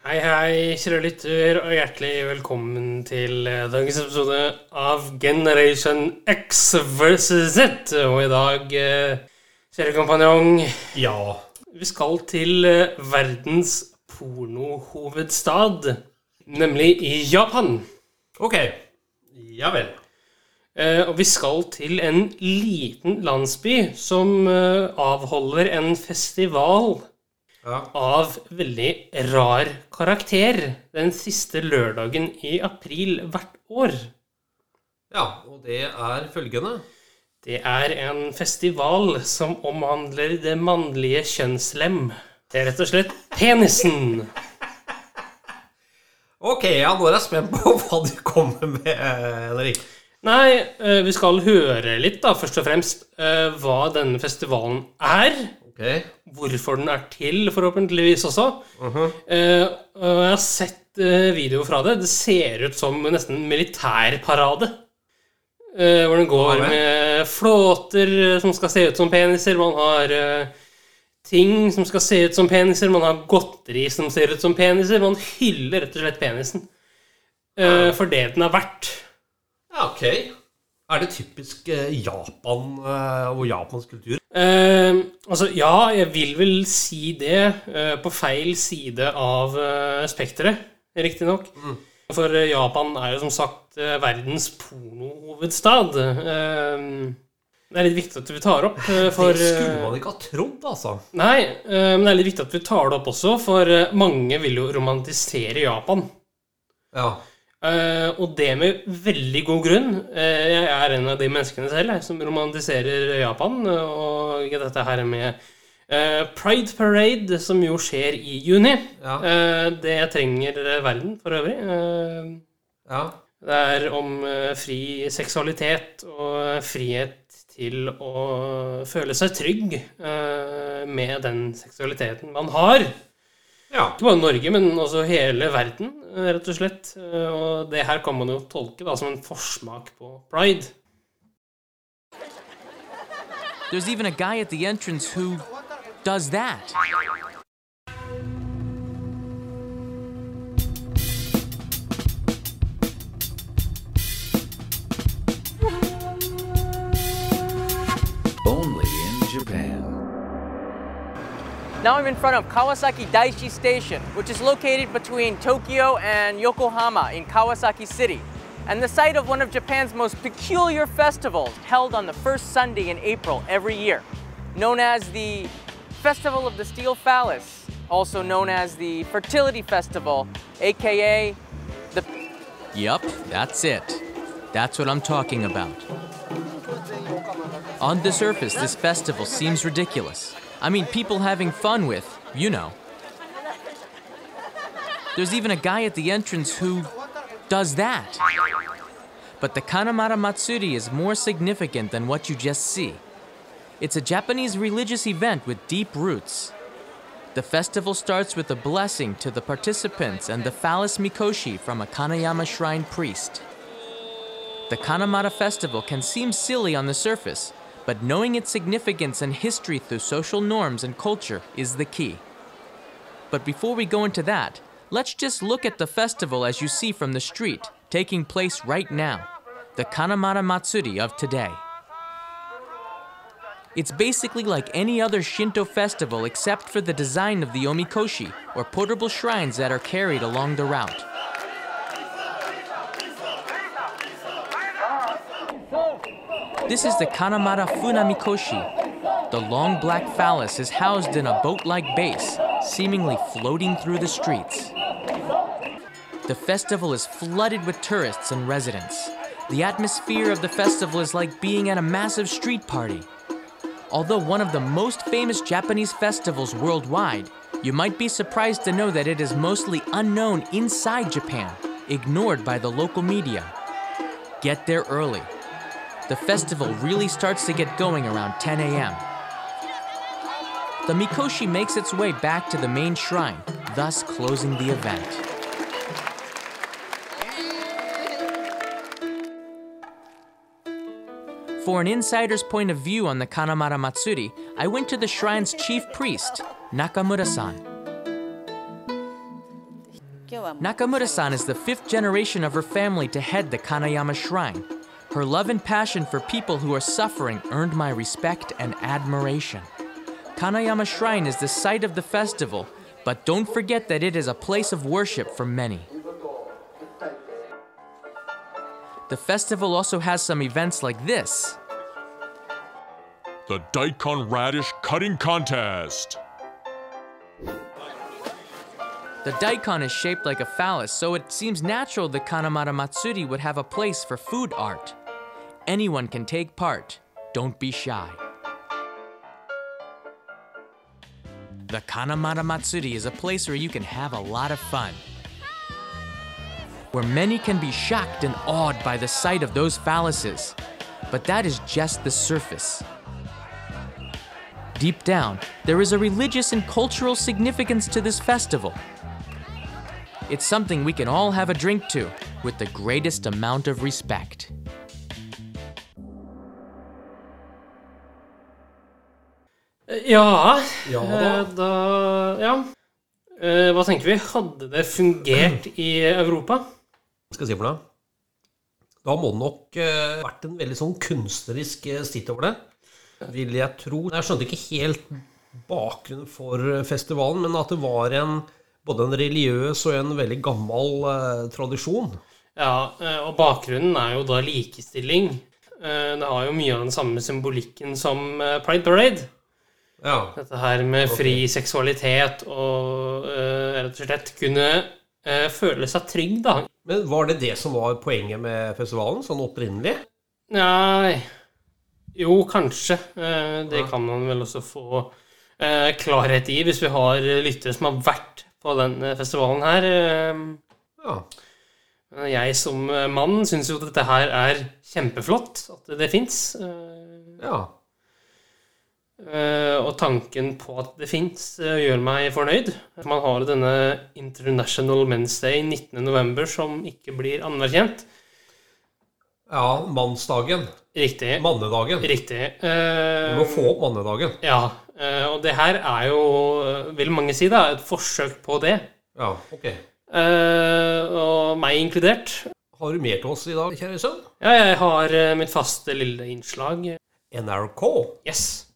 Hei, hei, kjære lytter, og hjertelig velkommen til eh, dagens episode av Generation X versus Z. Og i dag, eh, kjære kompanjong, Ja. vi skal til eh, verdens pornohovedstad, nemlig i Japan. Ok. Ja vel. Og vi skal til en liten landsby som avholder en festival Ja. av veldig rar karakter den siste lørdagen i april hvert år. ja, og det er følgende. Det er en festival som omhandler det mannlige kjønnslem. Det er rett og slett penisen. Ok, ja, nå er jeg spent på hva du kommer med, Henrik. Nei, eh, vi skal høre litt, da, først og fremst, eh, hva denne festivalen er. Ok. hvorfor den er til, forhåpentligvis også. Eh, og jeg har sett uh, videoer fra det. Det ser ut som nesten en militærparade. Eh, hvor den går Ja, med flåter eh, som skal se ut som peniser. Man har eh, ting som skal se ut som peniser. Man har godteri som ser ut som peniser. Man hyller rett og slett penisen. eh, for det den er verdt. Ja, ok. Er det typisk eh, Japan eh, og japansk kultur? Eh, altså, ja, jeg vil vel si det eh, på feil side av eh, spekteret, riktignok. For eh, Japan er jo som sagt verdens pornohovedstad. Eh, det er litt viktig at vi tar opp, for det skulle man ikke ha trodd, altså. Nei, men det er litt viktig at vi tar det opp også, for mange vil jo romantisere Japan. Ja. Eh, og det med veldig god grunn. Uh, jeg er en av de menneskene selv jeg, som romantiserer Japan. Uh, Og dette her med eh, Pride Parade, som jo skjer i juni. Ja. Det trenger verden for øvrig. Ja. det er om fri seksualitet og frihet til å føle seg trygg med den seksualiteten man har. Ja. Ikke bare Norge, men også hele verden, rett og slett. Og det her kan man jo tolke da som en forsmak på pride. There's even a guy at the entrance who does that. Now I'm in front of Kawasaki Daiichi Station, which is located between Tokyo and Yokohama in Kawasaki City, and the site of one of Japan's most peculiar festivals held on the first Sunday in April every year, known as the Festival of the Steel Phallus, also known as the Fertility Festival, aka the Yup, that's it. That's what I'm talking about. On the surface, this festival seems ridiculous. I mean, people having fun with, you know. There's even a guy at the entrance who does that. But the Kanamara Matsuri is more significant than what you just see. It's a Japanese religious event with deep roots. The festival starts with a blessing to the participants and the phallus mikoshi from a Kanayama shrine priest. The Kanamata festival can seem silly on the surface, but knowing its significance and history through social norms and culture is the key. But before we go into that, let's just look at the festival as you see from the street, taking place right now the Kanamata Matsuri of today. It's basically like any other Shinto festival except for the design of the omikoshi, or portable shrines that are carried along the route. This is the Kanamata Funamikoshi. The long black phallus is housed in a boat like base, seemingly floating through the streets. The festival is flooded with tourists and residents. The atmosphere of the festival is like being at a massive street party. Although one of the most famous Japanese festivals worldwide, you might be surprised to know that it is mostly unknown inside Japan, ignored by the local media. Get there early the festival really starts to get going around 10 a.m. The Mikoshi makes its way back to the main shrine, thus closing the event. For an insider's point of view on the Kanamara Matsuri, I went to the shrine's chief priest, Nakamura san. Nakamura san is the fifth generation of her family to head the Kanayama Shrine, her love and passion for people who are suffering earned my respect and admiration. Kanayama Shrine is the site of the festival, but don't forget that it is a place of worship for many. The festival also has some events like this. The Daikon Radish Cutting Contest. The daikon is shaped like a phallus, so it seems natural the Kanamara Matsuri would have a place for food art. Anyone can take part. Don't be shy. The Kanamara Matsuri is a place where you can have a lot of fun. Where many can be shocked and awed by the sight of those phalluses. But that is just the surface. Deep down, there is a religious and cultural significance to this festival. It's something we can all have a drink to with the greatest amount of respect. Ja, Ja eh, da. da Ja. Eh, Hva tenker vi? Hadde det fungert i Europa? Hva skal jeg si for noe? Da må det nok eh, vært en veldig sånn kunstnerisk stitt over det, vil jeg tro. Jeg skjønte ikke helt bakgrunnen for festivalen, men at det var en både en religiøs og en veldig gammel eh, tradisjon. Ja, og bakgrunnen er jo da likestilling. Det har jo mye av den samme symbolikken som Pride Parade. Ja. Dette her med fri seksualitet og uh, rett og slett kunne uh, føle seg trygg, da. Men var det det som var poenget med festivalen, sånn opprinnelig? Nei Jo, kanskje. Uh, Det Ja. kan man vel også få klarhet i hvis vi har lyttere som har vært på den festivalen her. Ja. Jeg som mann syns jo dette her er kjempeflott, at det fins. ja. Eh, og tanken på at det fins, gjør meg fornøyd. Man har denne International Men's Day 19.11. som ikke blir anerkjent. Ja, mannsdagen. Riktig. Mannedagen. Riktig. Uh, du må få opp mannedagen. ja, Uh, og det her er jo, eh, vil mange si, da, et forsøk på det. Ja, ok. Uh, og meg inkludert. Har du mer til oss i dag, kjære sønn? Ja, jeg har eh, mitt faste lille innslag. NRK. Yes.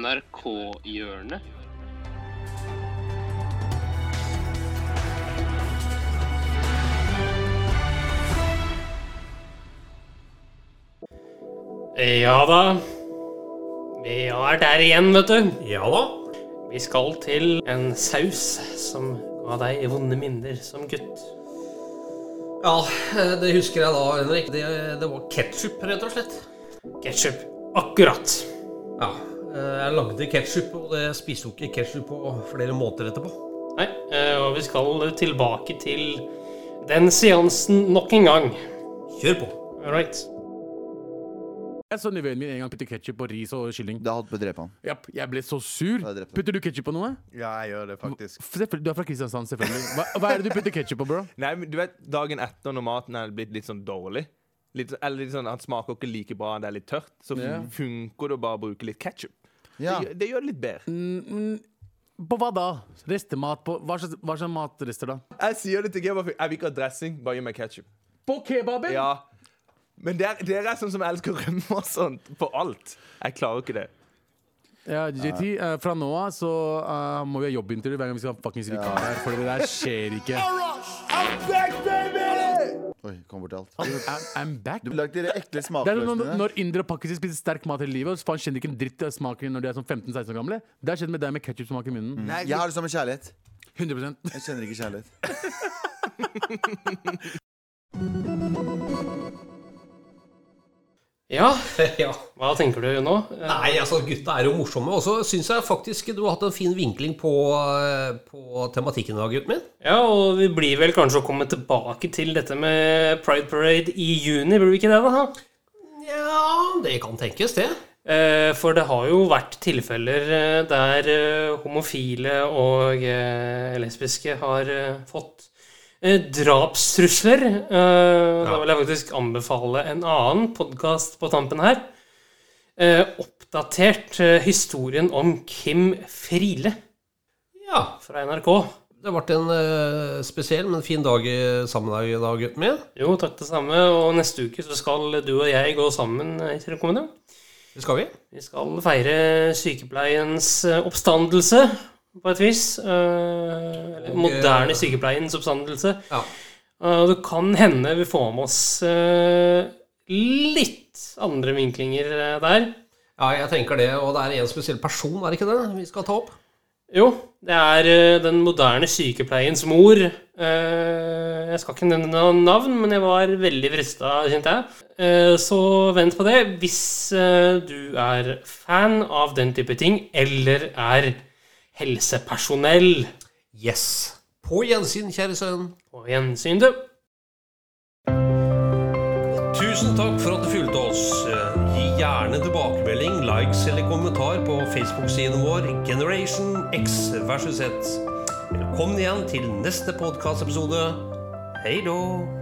NRK-hjørnet. Ja da. Vi er der igjen, vet du. Ja da. Vi skal til en saus som ga deg vonde minner som gutt. Ja, det husker jeg da, Henrik. Det, det var ketsjup, rett og slett. Ketchup. Akkurat. Ja. Eh, Jeg lagde ketsjup, og det spiste jo ikke ketsjup på flere måneder etterpå. Nei, eh, og vi skal tilbake til den seansen nok en gang. Kjør på. All right. Jeg så nevøen min en gang putte ketsjup på ris og kylling. Da hadde drepe han. Japp, jeg ble så sur. Putter du ketsjup på noe? Ja, jeg gjør det faktisk. Selvfølgelig- Du er fra Kristiansand, selvfølgelig. Hva, hva er det du putter ketsjup på, bro? Nei, men du vet, Dagen etter når maten er blitt litt sånn dårlig litt, Eller litt sånn, Han smaker ikke like bra, det er litt tørt. Så funker det å bare bruke litt ketsjup. Ja. Det, det gjør det litt bedre. Mm, På hva da? Restemat på Hva slags, hva slags matrester da? Jeg sier det til kebab. jeg vil ikke ha dressing, bare gi meg ketsjup. På kebaben? Ja. Men dere, dere er sånn som elsker rømme og sånt på alt. Jeg klarer ikke det. Ja, JT, uh, fra nå av så uh, må vi ha jobbintervju hver gang vi skal ha fuckings vikar her. For det der skjer ikke. Oi, kom bort til alt. I'm, I'm back. Du lagde de ekle Det er når, når indere og pakiser spiser sterk mat hele livet, og faen kjenner ikke en dritt av smaken når de er sånn 15-16 år gamle. Det har skjedd med deg med ketsjupsmak i munnen. Nei, Jeg har det som en kjærlighet. 100 Jeg kjenner ikke kjærlighet. Ja, ja. hva tenker du nå? Nei, altså gutta er jo morsomme. Og så syns jeg faktisk du har hatt en fin vinkling på, på tematikken i dag, gutten min. Ja, og vi blir vel kanskje å komme tilbake til dette med Pride Parade i juni, blir vi ikke det, da? Ja, det kan tenkes, det. Eh, For det har jo vært tilfeller eh, der eh, homofile og lesbiske har fått eh, drapstrusler. Eh, Da vil jeg faktisk anbefale en annen podkast på tampen her. Eh, Oppdatert historien om Kim Friele Ja. fra NRK. Det ble en spesiell, men fin dag sammen i dag, gutten min. Jo, takk det samme. Og neste uke så skal du og jeg gå sammen til kommune. Det skal vi. Vi skal feire sykepleiens oppstandelse, på et vis. Eh, Og, moderne eh, sykepleiens oppstandelse. Ja. Og det kan hende vi får med oss eh, litt andre vinklinger eh, der. Ja, jeg tenker det. Og det er en spesiell person, er det ikke det, vi skal ta opp? Jo, det er eh, den moderne sykepleiens mor. Eh, Jeg skal ikke nevne noe navn, men jeg var veldig frista, kjente jeg. Eh, Så vent på det. Hvis eh, du er fan av den type ting, eller er helsepersonell Yes. På gjensyn, kjære sønn. På gjensyn, du. Tusen takk for at du fulgte oss. Gi gjerne tilbakemelding, likes eller kommentar på Facebook-siden vår Generation X versus Z. Velkommen igjen til neste podkastepisode. Hei då!